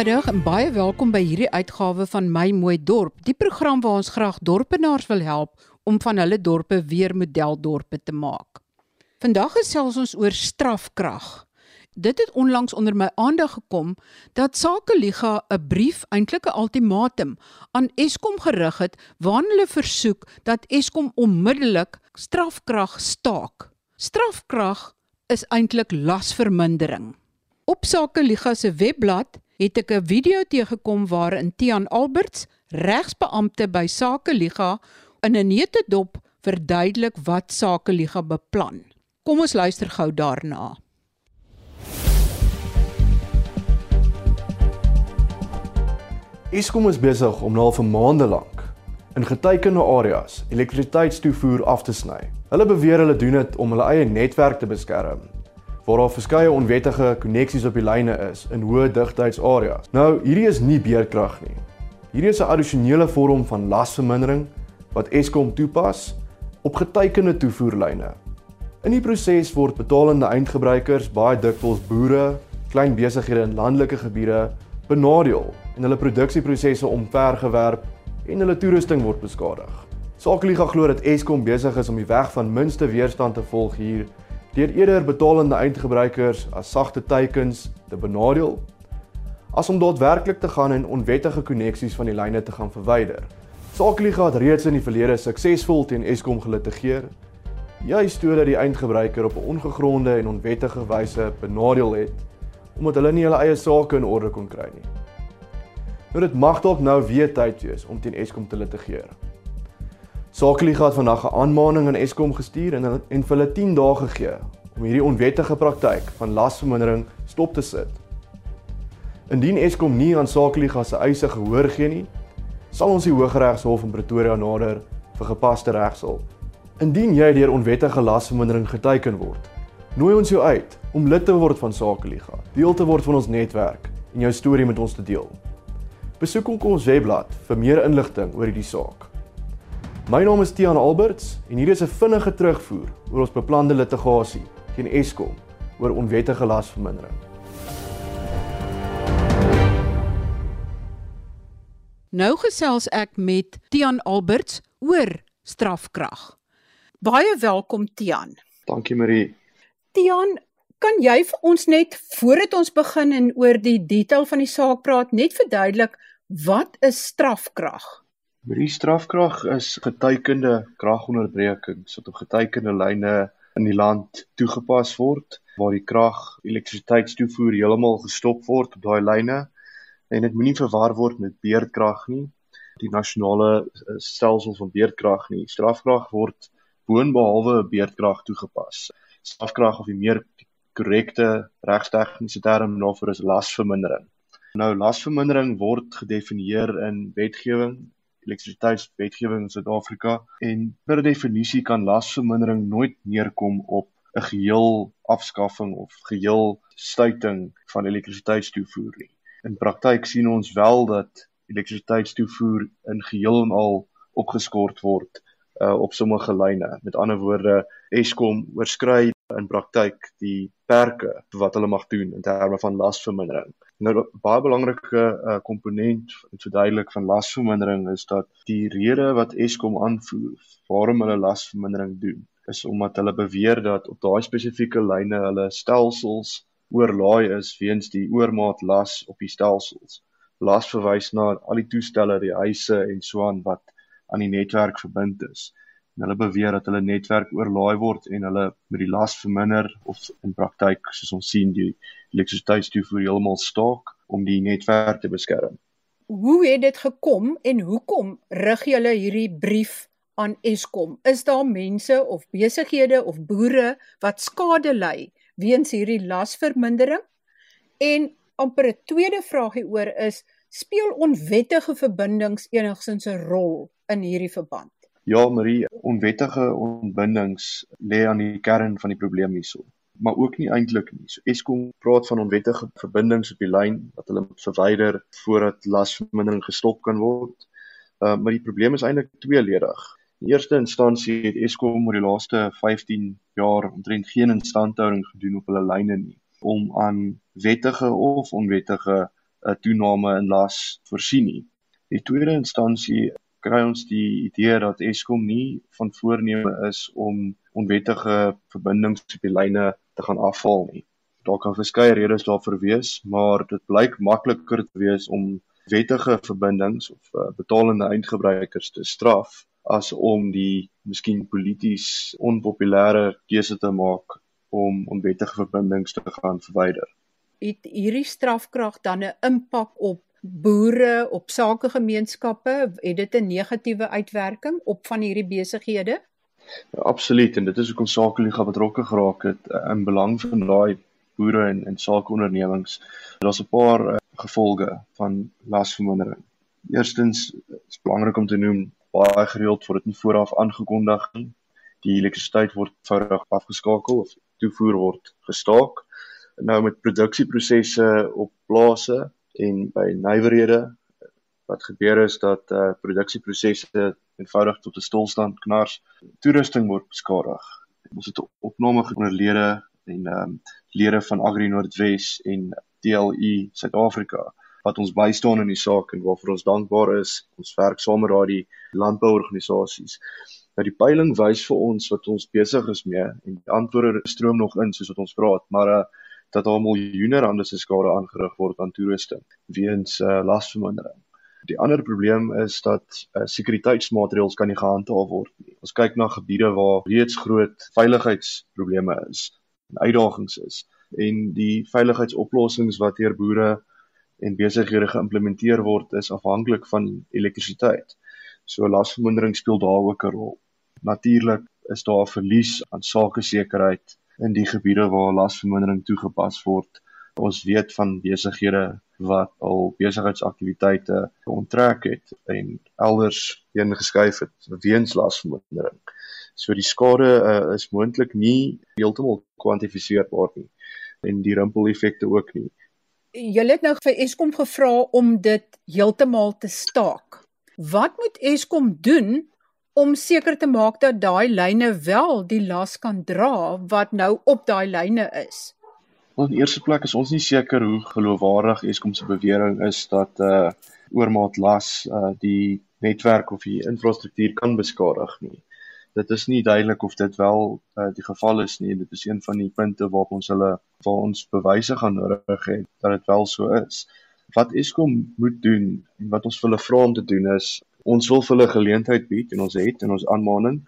Goeiemiddag en baie welkom by hierdie uitgawe van My Mooi Dorp, die program waar ons graag dorpenaars wil help om van hulle dorpe weer modeldorpe te maak. Vandag gesels ons oor strafkrag. Dit het onlangs onder my aandag gekom dat Sakeliga 'n brief, eintlik 'n ultimatum, aan Eskom gerig het waarin hulle versoek dat Eskom onmiddellik strafkrag staak. Strafkrag is eintlik lasvermindering. Op Sakeliga se webblad het ek 'n video teëgekom waarin Tian Alberts, regsbeampte by Sakeliga, in 'n neutedop verduidelik wat Sakeliga beplan. Kom ons luister gou daarna. Eskom is besig om nou vir maande lank in geteikende areas elektrisiteitstoevoer af te sny. Hulle beweer hulle doen dit om hulle eie netwerk te beskerm waar daar verskeie onwettige koneksies op die lyne is in hoë digtheidsareas. Nou, hierdie is nie beerkrag nie. Hierdie is 'n addisionele vorm van lasvermindering wat Eskom toepas op geteikende toevoerlyne. In die proses word betalende eindgebruikers, baie dikwels boere, klein besighede in landelike gebiede benadeel en hulle produksieprosesse omvergewerp en hulle toerusting word beskadig. Sakeliga glo dat Eskom besig is om die weg van minste weerstand te volg hier deur eerder betalende eindgebruikers as sagte teikens te benadeel as om daadwerklik te gaan en onwettige koneksies van die lyne te gaan verwyder. Sakeliga het reeds in die verlede suksesvol teen Eskom gelitigeer, juist sodat die eindgebruiker op 'n ongegronde en onwettige wyse benadeel het omdat hulle nie hulle eie sake in orde kon kry nie. Nou dit mag dalk nou weer tyd wees om teen Eskom te litigeer. Sakeliga het vandag 'n aanmaning aan Eskom gestuur en en vir hulle 10 dae gegee om hierdie onwettige praktyk van lasvermindering stop te sit. Indien Eskom nie aan Sakeliga se eise gehoor gee nie, sal ons die Hooggeregshof in Pretoria nader vir gepaste regshulp. Indien jy deur onwettige lasvermindering geteiken word, nooi ons jou uit om lid te word van Sakeliga, deel te word van ons netwerk en jou storie met ons te deel. Besoek ons webblad vir meer inligting oor hierdie saak. My naam is Tiaan Alberts en hier is 'n vinnige terugvoer oor ons beplande litigasie teen Eskom oor onwettige lasvermindering. Nou gesels ek met Tiaan Alberts oor strafkrag. Baie welkom Tiaan. Dankie Marie. Tiaan, kan jy vir ons net voordat ons begin en oor die detail van die saak praat, net verduidelik wat is strafkrag? Die strafkrag is geteikende kragonderbrekings wat op geteikende lyne in die land toegepas word waar die krag elektrisiteitstoevoer heeltemal gestop word op daai lyne. En dit moenie verwar word met beerdkrag nie. Die nasionale eh, stelsel van beerdkrag nie. Strafkrag word boonbehalwe beerdkrag toegepas. Strafkrag of die meer korrekte regstegniese term daarvoor is lasvermindering. Nou lasvermindering word gedefinieer in wetgewing elektrisiteitswetgewing in Suid-Afrika en per definisie kan lasvermindering nooit neerkom op 'n geheel afskaffing of geheel stuiting van elektrisiteitstoevoer nie. In praktyk sien ons wel dat elektrisiteitstoevoer in geheel en al opgeskort word uh, op sommige lyne. Met ander woorde, Eskom oorskry in praktyk die perke wat hulle mag doen in terme van lasvermindering. Nou baie belangrike uh, komponent in verduidelik van lasvermindering is dat die rede wat Eskom aanvoer waarom hulle lasvermindering doen is omdat hulle beweer dat op daai spesifieke lyne hulle stelsels oorlaai is weens die oormaat las op die stelsels. Las verwys na al die toestelle, die huise en so aan wat aan die netwerk verbind is hulle beweer dat hulle netwerk oorlaai word en hulle met die las verminder of in praktyk soos ons sien die elektrisiteitstoevoer heeltemal staak om die netwerk te beskerm. Hoe het dit gekom en hoekom rig julle hierdie brief aan Eskom? Is daar mense of besighede of boere wat skade ly weens hierdie lasvermindering? En amper 'n tweede vraag hieroor is speel onwettige verbindings enigsins 'n rol in hierdie verband? Ja, Marie, onwettige ontbindings lê aan die kern van die probleem hierso, maar ook nie eintlik nie. So Eskom praat van onwettige verbindings op die lyn wat hulle moet verwyder voordat lasvermindering gestop kan word. Uh maar die probleem is eintlik tweeledig. In eerste instansie het Eskom oor die laaste 15 jaar omtrent geen instandhouding gedoen op hulle lyne nie om aan wettige of onwettige 'n toename in las voorsien nie. Die tweede instansie kry ons die idee dat Eskom nie van voorneme is om onwettige verbindings op die lyne te gaan afhaal nie. Daar kan verskeie redes daarvoor wees, maar dit blyk makliker te wees om wettige verbindings of uh, betalende eindgebruikers te straf as om die miskien polities onpopulêre keuse te maak om onwettige verbindings te gaan verwyder. Het hierdie strafkrag dan 'n impak op boere, op sakegemeenskappe? Het dit 'n negatiewe uitwerking op van hierdie besighede? Ja, absoluut en dit is hoekom Sakeliga betrokke geraak het uh, in belang van daai boere en en sakeondernemings. Daar's 'n paar uh, gevolge van lasvermindering. Eerstens is belangrik om te noem baie gereeld word dit nie vooraf aangekondig nie. Die elektrisiteit word eenvoudig afgeskakel of toevoer word gestaak. Nou met produksieprosesse op plase en by nywerhede wat gebeur is dat uh, produksieprosesse eenvoudig tot 'n stilstand knars. Toerusting word beskadig. Ons het opname onder lede en ehm um, lede van Agri Noordwes en DLE Suid-Afrika wat ons bystaan in die saak en waarvoor ons dankbaar is. Ons werk saam met daardie landbouorganisasies. Nou die peiling wys vir ons wat ons besig is mee en die antwoorde stroom nog in soos wat ons praat, maar uh, dat daar miljoene rande se skade aangerig word aan toerusting weens uh, lasvermindering. Die ander probleem is dat uh, sekuriteitsmaatreëls kan nie gehandhaaf word nie. Ons kyk na gebiede waar reeds groot veiligheidsprobleme is en uitdagings is en die veiligheidsoplossings wat deur boere en besighede geïmplementeer word is afhanklik van elektrisiteit. So lasvermindering speel daar ook 'n rol. Natuurlik is daar 'n verlies aan sakesekerheid in die gebiede waar lasvermindering toegepas word. Ons weet van besighede wat al besigheidsaktiwiteite onttrek het en elders heen geskuif het weens lasvermindering. So die skade uh, is moontlik nie heeltemal kwantifiseerbaar nie en die rimpel-effekte ook nie julle het nou vir Eskom gevra om dit heeltemal te staak. Wat moet Eskom doen om seker te maak dat daai lyne wel die las kan dra wat nou op daai lyne is? Wel, in eerste plek is ons nie seker hoe geloofwaardig Eskom se bewering is dat uh oormaat las uh die netwerk of die infrastruktuur kan beskadig nie dit is nie duidelik of dit wel uh, die geval is nie. Dit is een van die punte waarop ons hulle waar ons bewyse gaan nodig het dat dit wel so is. Wat Eskom moet doen en wat ons vir hulle vra om te doen is ons wil vir hulle geleentheid bied en ons het in ons aanmaning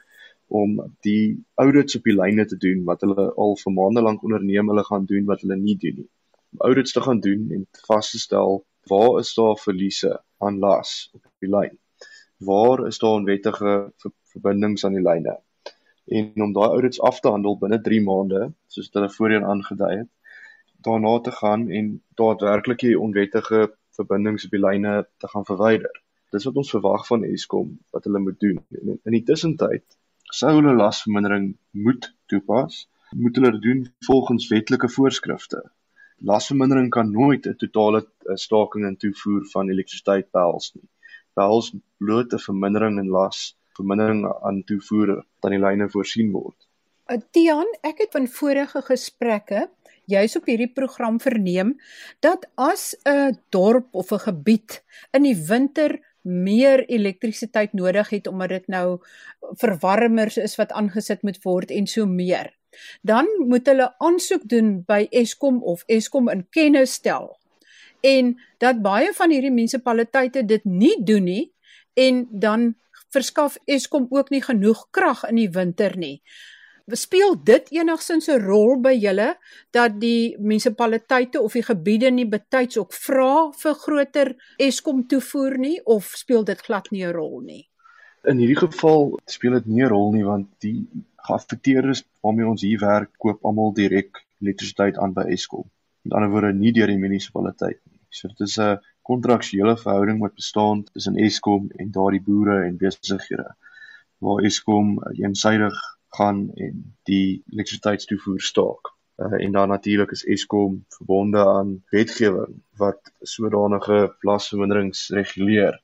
om die audits op die lyne te doen wat hulle al vir maande lank onderneem hulle gaan doen wat hulle nie doen nie. Om audits te gaan doen en vas te stel waar is daar verliese aan las op die lyn? Waar is daar onwettige verbindings aan die lyne. En om daai audits af te handel binne 3 maande, soos hulle voorheen aangedui het, daarna te gaan en daadwerklik die onwettige verbindings op die lyne te gaan verwyder. Dis wat ons verwag van Eskom wat hulle moet doen. En in die tussentyd sou hulle lasvermindering moet toepas, moet hulle dit doen volgens wetlike voorskrifte. Lasvermindering kan nooit 'n totale eh, staking in toevoer van elektrisiteit behels nie. Behels bloot 'n vermindering in las vermindering aan toevoer aan die lyne voorsien word. Uh, Tian, ek het van vorige gesprekke juis op hierdie program verneem dat as 'n dorp of 'n gebied in die winter meer elektrisiteit nodig het omdat dit nou verwarmers is wat aangesit moet word en so meer. Dan moet hulle aansoek doen by Eskom of Eskom in kennis stel. En dat baie van hierdie munisipaliteite dit nie doen nie en dan verskaf Eskom ook nie genoeg krag in die winter nie. Speel dit enigsins 'n rol by julle dat die munisipaliteite of die gebiede nie betyds ook vra vir groter Eskom toevoer nie of speel dit glad nie 'n rol nie? In hierdie geval speel dit nie 'n rol nie want die geaffekteerdes waarmee ons hier werk koop almal direk elektrisiteit aan by Eskom. Met ander woorde nie deur die munisipaliteit nie. So dit is 'n kontraksuele verhouding wat bestaan tussen Eskom en daardie boere en besighede waar Eskom eensydig gaan en die elektrisiteitstoevoer staak. Uh, en dan natuurlik is Eskom verbonde aan wetgewing wat sodanige lasverminderings reguleer.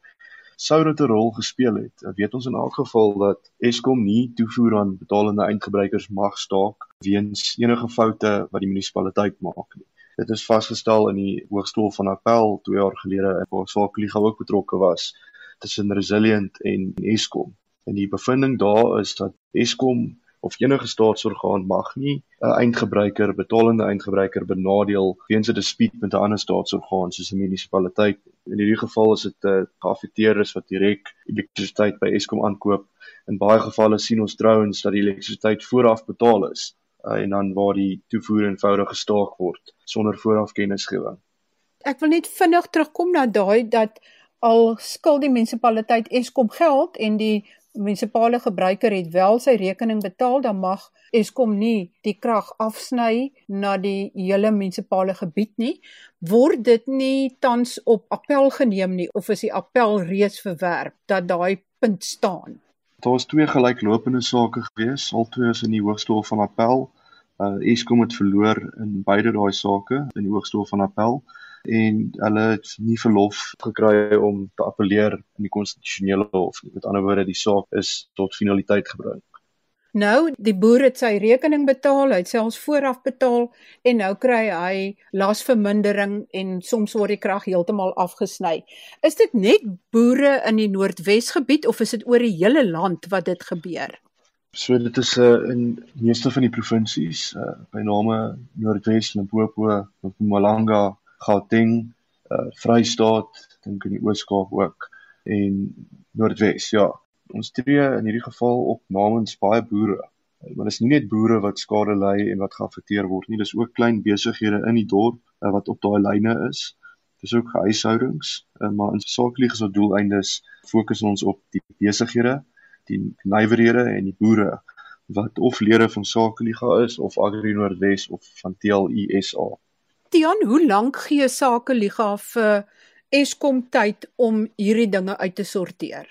Sou dit 'n rol gespeel het? Uh, weet ons in elk geval dat Eskom nie toevoer aan betalende eindgebruikers mag staak weens enige foute wat die munisipaliteit maak nie. Dit is vasgestel in die Hooggeregshof van Appel 2 jaar gelede waar Sakeliga ook betrokke was tussen Resilient en Eskom. En die bevinding daar is dat Eskom of enige staatsorgaan mag nie 'n eindgebruiker, betalende eindgebruiker benadeel weens 'n dispuut met 'n ander staatsorgaan soos 'n munisipaliteit. In hierdie geval is dit 'n uh, geaffekteerdes wat direk elektrisiteit by Eskom aankoop. In baie gevalle sien ons trouens dat die elektrisiteit vooraf betaal is uh, en dan waar die toevoer eenvoudig gestaak word sonder vooraf kennisgewing. Ek wil net vinnig terugkom na daai dat al skuld die munisipaliteit Eskom geld en die munisipale gebruiker het wel sy rekening betaal, dan mag Eskom nie die krag afsny na die hele munisipale gebied nie. Word dit nie tans op appel geneem nie of is die appel reeds verwerp dat daai punt staan? Daar was twee gelyklopende sake gewees, albei is in die Hooggeregshof van Appel. Uh Eskom het verloor in beide daai sake in die Hooggeregshof van Appel en hulle het nie verlof gekry om te appeleer in die konstitusionele hof nie. Met ander woorde, die saak is tot finaliteit gebring. Nou, die boer het sy rekening betaal, hy het selfs vooraf betaal en nou kry hy lasvermindering en soms word die krag heeltemal afgesny. Is dit net boere in die Noordwesgebied of is dit oor die hele land wat dit gebeur? So dit is uh, in meeste van die provinsies, uh, by name Noordwes, Limpopo, Mpumalanga, Gauteng, uh Vrystaat, dink in die Oos-Kaap ook en Noordwes, ja. Ons tree in hierdie geval op namens baie boere. Maar dis nie net boere wat skade ly en wat geaffekteer word nie, dis ook klein besighede in die dorp uh, wat op daai lyne is. Dis ook huishoudings, uh, maar in saaklik is ons doeleindes fokus ons op die besighede, die nywerhede en die boere wat of lede van Sakeliga is of Agri Noordwes of van TLISA. Tian, hoe lank gee Sake Liga vir Eskom tyd om hierdie dinge uit te sorteer?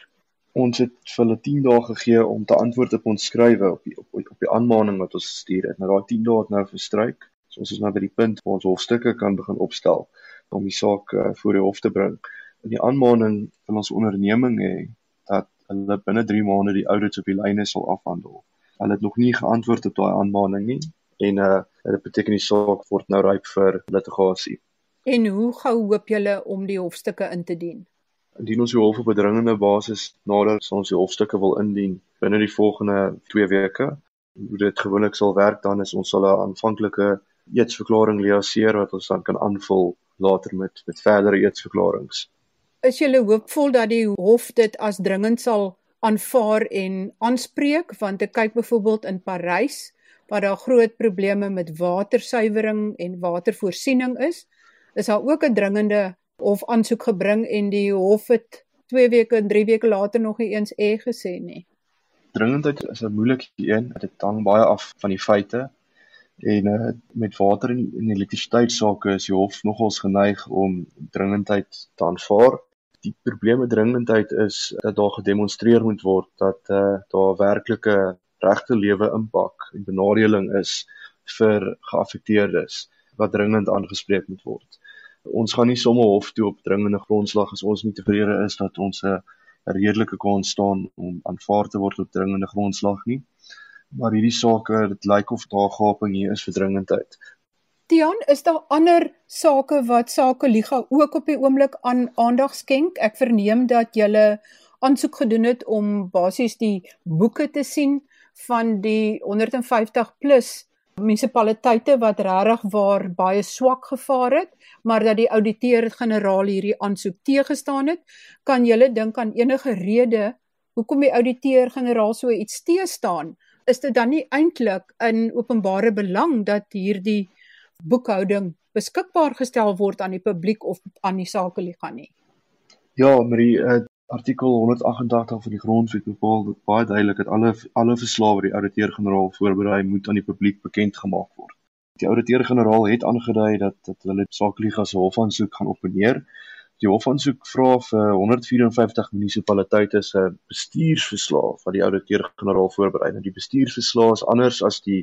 Ons het vir hulle 10 dae gegee om te antwoord op ons skrywe op die op, op die aanmaning wat ons gestuur het. Nou daai 10 dae het nou verstryk. So ons is nou by die punt waar ons hofstukke kan begin opstel om die saak uh, voor die hof te bring. In die aanmaning van ons onderneming hê dat hulle binne 3 maande die audits op die lyne sal afhandel. Hulle het nog nie geantwoord op daai aanmaning nie en uh dit beteken die saak word nou ryp vir litigasie. En hoe gou hoop julle om die hofstukke in te dien? Indien ons die hof op 'n dringende basis nader sal ons die hofstukke wil indien binne die volgende 2 weke. Hoe dit gewoonlik sal werk dan is ons sal 'n aanvanklike eetsverklaring liaseer wat ons dan kan aanvul later met met verdere eetsverklaringe. Is julle hoopvol dat die hof dit as dringend sal aanvaar en aanspreek want ek kyk byvoorbeeld in Parys waar daar groot probleme met watersuiwering en watervoorsiening is, is daar ook 'n dringende hof aansoek gebring en die hof het 2 weke en 3 weke later nog nie eens e gesê nie. Dringendheid is 'n moeilike een, dit hang baie af van die feite. En uh, met water en, en elektrisiteitssake is die hof nogals geneig om dringendheid te aanvaar. Die probleem met dringendheid is dat daar gedemonstreer moet word dat uh, daar werklike regte lewe impak en benadeling is vir geaffekteerdes wat dringend aangespreek moet word. Ons gaan nie sommer hof toe op dringende grondslag as ons nie tevrede is dat ons 'n redelike kans staan om aanvaar te word op dringende grondslag nie. Maar hierdie sake, dit lyk of daar gaping hier is vir dringendheid. Tian, is daar ander sake wat Sake Liga ook op die oomblik aan aandag skenk? Ek verneem dat jy aansoek gedoen het om basies die boeke te sien van die 150 plus munisipaliteite wat regtig waar baie swak gevaar het, maar dat die ouditeur-generaal hierdie aansoek teëgestaan het, kan julle dink aan enige rede hoekom die ouditeur-generaal so iets teë staan? Is dit dan nie eintlik in openbare belang dat hierdie boekhouding beskikbaar gestel word aan die publiek of aan die sakeliga nie? Ja, Marie, uh, Artikel 188 van die Grondwet bepaal dit baie duidelik dat alle alle verslae wat die ouditeur-generaal voorberei moet aan die publiek bekend gemaak word. Die ouditeur-generaal het aangedui dat dat hulle saakliga se hofaansoek gaan opneer. Die hofaansoek vra vir 154 munisipaliteite se bestuursverslae wat die ouditeur-generaal voorberei. Nou die bestuursverslae is anders as die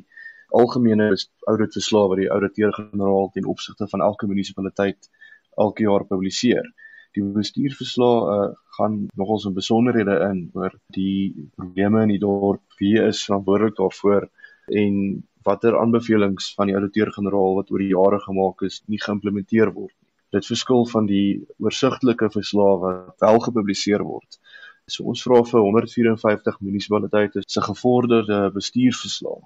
algemene auditverslae wat die ouditeur-generaal ten opsigte van elke munisipaliteit elke jaar publiseer. Die bestuurverslag uh, gaan nogals 'n besonderhede in oor die probleme in die dorp, wie is verantwoordelik daarvoor en watter aanbevelings van die ouditeur-generaal wat oor die jare gemaak is nie geïmplementeer word nie. Dit verskil van die oorsigtelike verslae wat wel gepubliseer word. So ons vra vir 154 munisipaliteite se gevorderde bestuursverslae.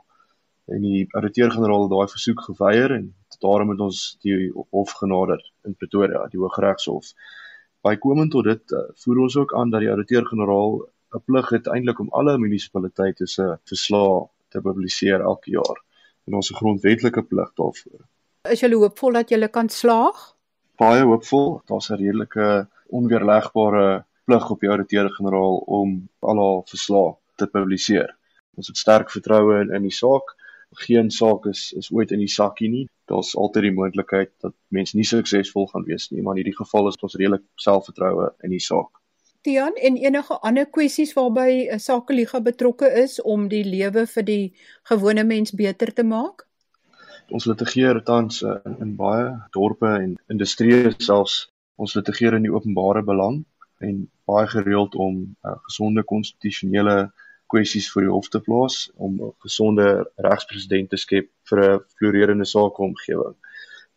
En die ouditeur-generaal het daai versoek geweier en daarom het ons die hof genader in Pretoria, die Hooggeregshof. Bykomend tot dit uh, voer ons ook aan dat die ouditeur-generaal 'n plig het eintlik om alle munisipaliteite se verslae te publiseer elke jaar en ons 'n grondwetlike plig daarvoor. Is jy hoopvol dat jy kan slaag? Baie hoopvol. Daar's 'n redelike onweerlegbare plig op die ouditeur-generaal om al haar verslae te publiseer. Ons het sterk vertroue in, in die saak. Geen saak is is ooit in die sakkie nie. Daar's altyd die moontlikheid dat mense nie suksesvol gaan wees nie, maar in hierdie geval is ons redelik selfvertroue in die saak. Tian en enige ander kwessies waarby 'n sakeliga betrokke is om die lewe vir die gewone mens beter te maak? Ons litigeer tans in, eh, in baie dorpe en industrieë selfs ons litigeer in die openbare belang en baie gereeld om uh, gesonde konstitusionele kwessies voor die hof te plaas om 'n gesonde regspresident te skep vir 'n floreerende sakeomgewing.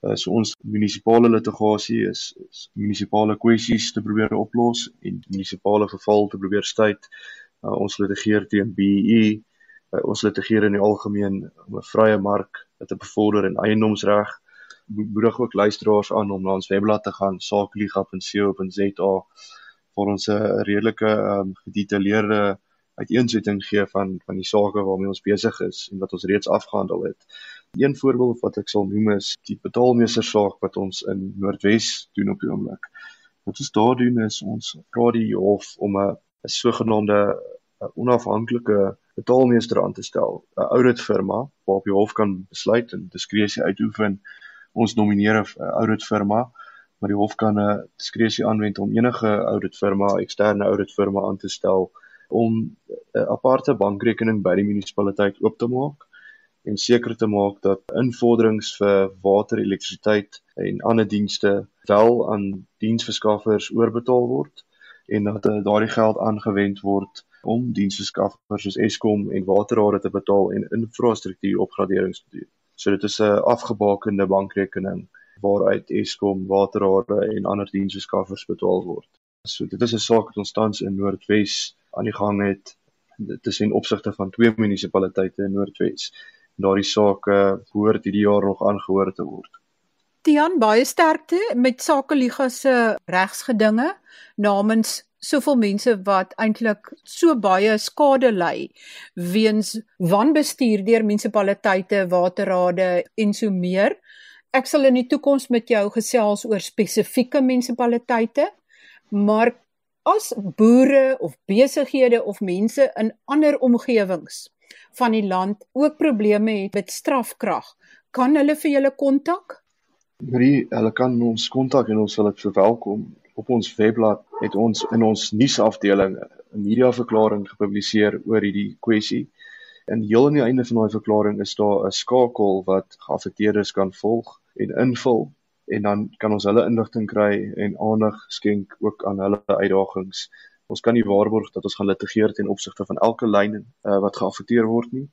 Uh, so ons munisipale litigasie is, is munisipale kwessies te probeer oplos en munisipale geval te probeer staat. Uh, ons litigeer teen BEE. Uh, ons litigeer in die algemeen om 'n vrye mark te bevorder en eiendomsreg. Moedig ook luisteraars aan om na ons webblad te gaan sakeliga.co.za vir ons 'n redelike um, gedetailleerde uiteensetting gee van van die sake waarmee ons besig is en wat ons reeds afgehandel het. Een voorbeeld wat ek sal noem is die betaalmeester saak wat ons in Noordwes doen op die oomblik. Wat ons daar doen is ons vra die hof om 'n 'n sogenaamde onafhanklike betaalmeester aan te stel, 'n audit firma waarop die hof kan besluit en diskresie uitoefen. Ons nomineer 'n audit firma, maar die hof kan 'n diskresie aanwend om enige audit firma, eksterne audit firma aan te stel om 'n aparte bankrekening by die munisipaliteit oop te maak en seker te maak dat invorderings vir water, elektrisiteit en ander dienste wel aan diensverskaffers oorbetaal word en dat uh, daardie geld aangewend word om diensverskaffers soos Eskom en Waterrade te betaal en infrastruktuuropgraderings te doen. So dit is 'n afgebakende bankrekening waaruit Eskom, Waterrade en ander diensverskaffers betaal word. So dit is 'n saak wat ons tans in Noordwes aan die gang het. In opsigte van twee munisipaliteite in Noordwes daardie sake behoort hierdie jaar nog aangehoor te word. Tian baie sterkte met Sakeliga se regsgedinge namens soveel mense wat eintlik so baie skade ly weens wanbestuur deur munisipaliteite, waterrade en so meer. Ek sal in die toekoms met jou gesels oor spesifieke munisipaliteite, maar as boere of besighede of mense in ander omgewings van die land ook probleme het met strafkrag, kan hulle vir julle kontak? Marie, hulle kan ons kontak en ons sal dit verwelkom. Op ons webblad het ons in ons nuusafdeling 'n media verklaring gepubliseer oor hierdie kwessie. En heel aan die einde van daai verklaring is daar 'n skakel wat geaffekteerdes kan volg en invul en dan kan ons hulle inligting kry en aandag skenk ook aan hulle uitdagings. Ons kan nie waarborg dat ons gaan litigeer ten opsigte van elke lyn uh, wat geaffekteer word nie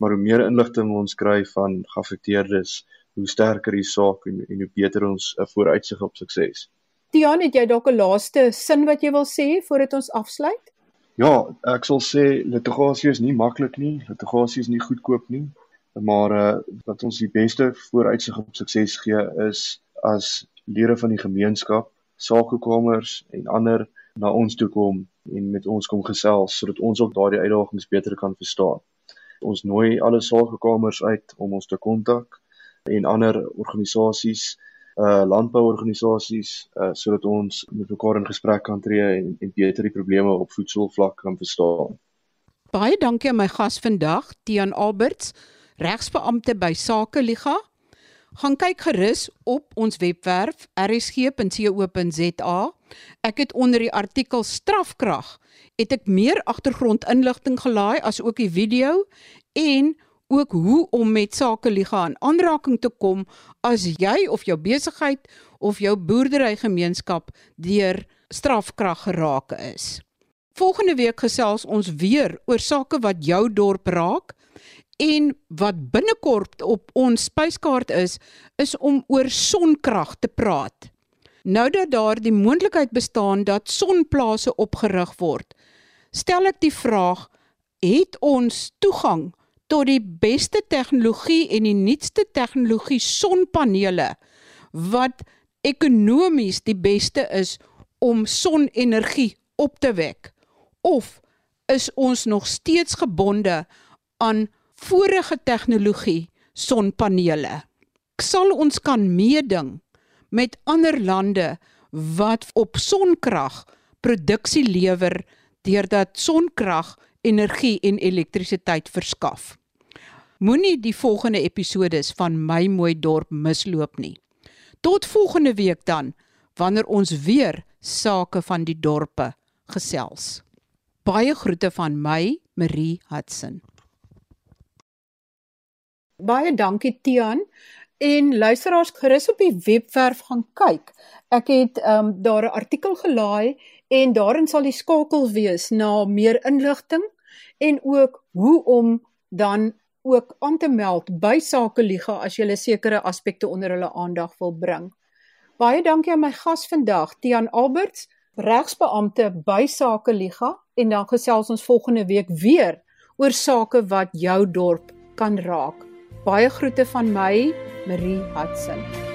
maar hoe meer inligting ons kry van geaffekteerdes hoe sterker die saak en, en hoe beter ons 'n uh, vooruitsig op sukses. Tiaan het jy dalk 'n laaste sin wat jy wil sê voordat ons afsluit? Ja ek sal sê litigasie is nie maklik nie litigasie is nie goedkoop nie maar uh, wat ons die beste vooruitsig op sukses gee is as lede van die gemeenskap sakekamers en ander na ons toe kom en met ons kom gesels sodat ons ook daardie uitdagings beter kan verstaan. Ons nooi alle sakekamers uit om ons te kontak en ander organisasies, uh landbouorganisasies, uh sodat ons met mekaar in gesprek kan tree en, en beter die probleme op voedselvlak kan verstaan. Baie dankie aan my gas vandag, Tian Alberts, regsbeampte by Sakeliga gaan kyk gerus op ons webwerf rsg.co.za. Ek het onder die artikel strafkrag het ek meer agtergrondinligting gelaai as ook die video en ook hoe om met sakeliga in aanraking te kom as jy of jou besigheid of jou boerderygemeenskap deur strafkrag geraak is. Volgende week gesels ons weer oor sake wat jou dorp raak En wat binnekort op ons spyskaart is, is om oor sonkrag te praat. Nou dat daar die moontlikheid bestaan dat sonplase opgerig word, stel ek die vraag: het ons toegang tot die beste tegnologie en die nuutste tegnologie sonpanele wat ekonomies die beste is om sonenergie op te wek of is ons nog steeds gebonde aan vorige tegnologie sonpanele sal ons kan meeding met ander lande wat op sonkrag produksie lewer deurdat sonkrag energie en elektrisiteit verskaf. Moenie die volgende episodes van My Mooi Dorp misloop nie. Tot volgende week dan wanneer ons weer sake van die dorpe gesels. Baie groete van my, Marie Hudson. Baie dankie Tian en luisteraars gerus op die webwerf gaan kyk. Ek het ehm um, daar 'n artikel gelaai en daarin sal die skakel wees na meer inligting en ook hoe om dan ook aan te meld by Sakeliga as jy 'n sekere aspekte onder hulle aandag wil bring. Baie dankie aan my gas vandag, Tian Alberts, regsbeampte by Sakeliga en dan gesels ons volgende week weer oor sake wat jou dorp kan raak. Baie groete van my, Marie Hudson.